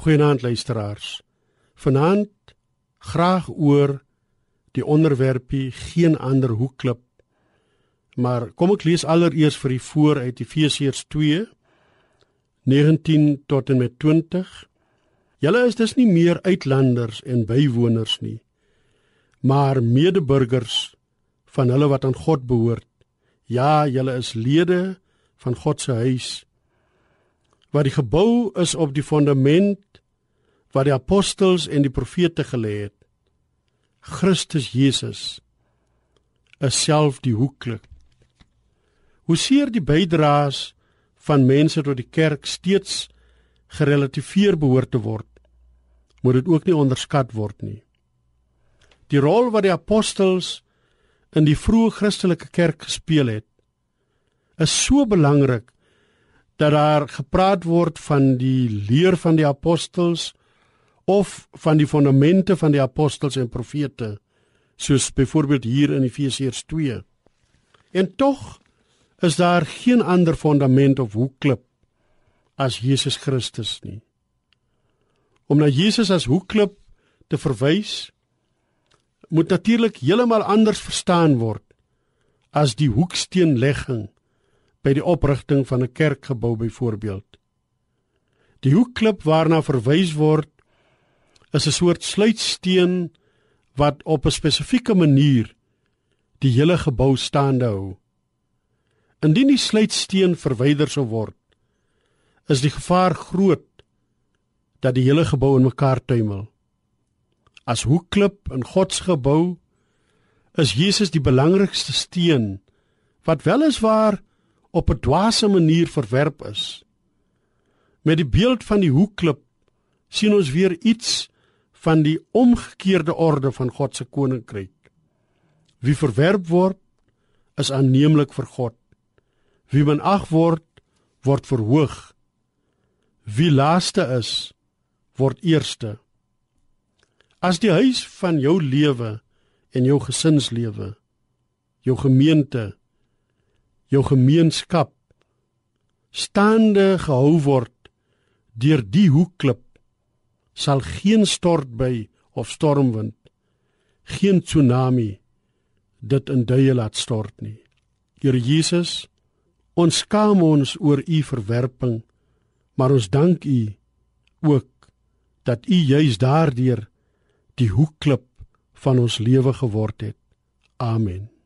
Goeienaand luisteraars. Vanaand graag oor die onderwerpie geen ander hoekklip. Maar kom ek lees allereers vir u voor uit Efesiërs 2 19 tot en met 20. Julle is dus nie meer uitlanders en bywoners nie, maar medeburgers van hulle wat aan God behoort. Ja, julle is lede van God se huis wat die gebou is op die fondament wat die apostels en die profete gelê het. Christus Jesus is self die hoekklip. Hoe seer die bydraes van mense tot die kerk steeds gerelativeer behoort te word, moet dit ook nie onderskat word nie. Die rol wat die apostels in die vroeë Christelike kerk gespeel het, is so belangrik dat daar gepraat word van die leer van die apostels of van die fondamente van die apostels en profete soos byvoorbeeld hier in Efesiërs 2. En tog is daar geen ander fondament of hoekklip as Jesus Christus nie. Om na Jesus as hoekklip te verwys moet natuurlik heeltemal anders verstaan word as die hoeksteenlegging by die oprigting van 'n kerkgebou byvoorbeeld. Die hoekklip waarna verwys word is 'n soort sluitsteen wat op 'n spesifieke manier die hele gebou staande hou. Indien die sluitsteen verwyder sou word, is die gevaar groot dat die hele gebou in mekaar tuimel. As hoekklip in God se gebou is Jesus die belangrikste steen wat wel is waar op 'n dwaase manier verwerp is. Met die beeld van die hoekklip sien ons weer iets van die omgekeerde orde van God se koninkryk. Wie verwerp word, is aanneemlik vir God. Wie minag word, word verhoog. Wie laaste is, word eerste. As die huis van jou lewe en jou gesinslewe, jou gemeente jou gemeenskap staande gehou word deur die hoekklip sal geen stortby of stormwind geen tsunami dit in duie laat stort nie. Here Jesus ons skaam ons oor u verwerping maar ons dank u ook dat u juis daardeur die hoekklip van ons lewe geword het. Amen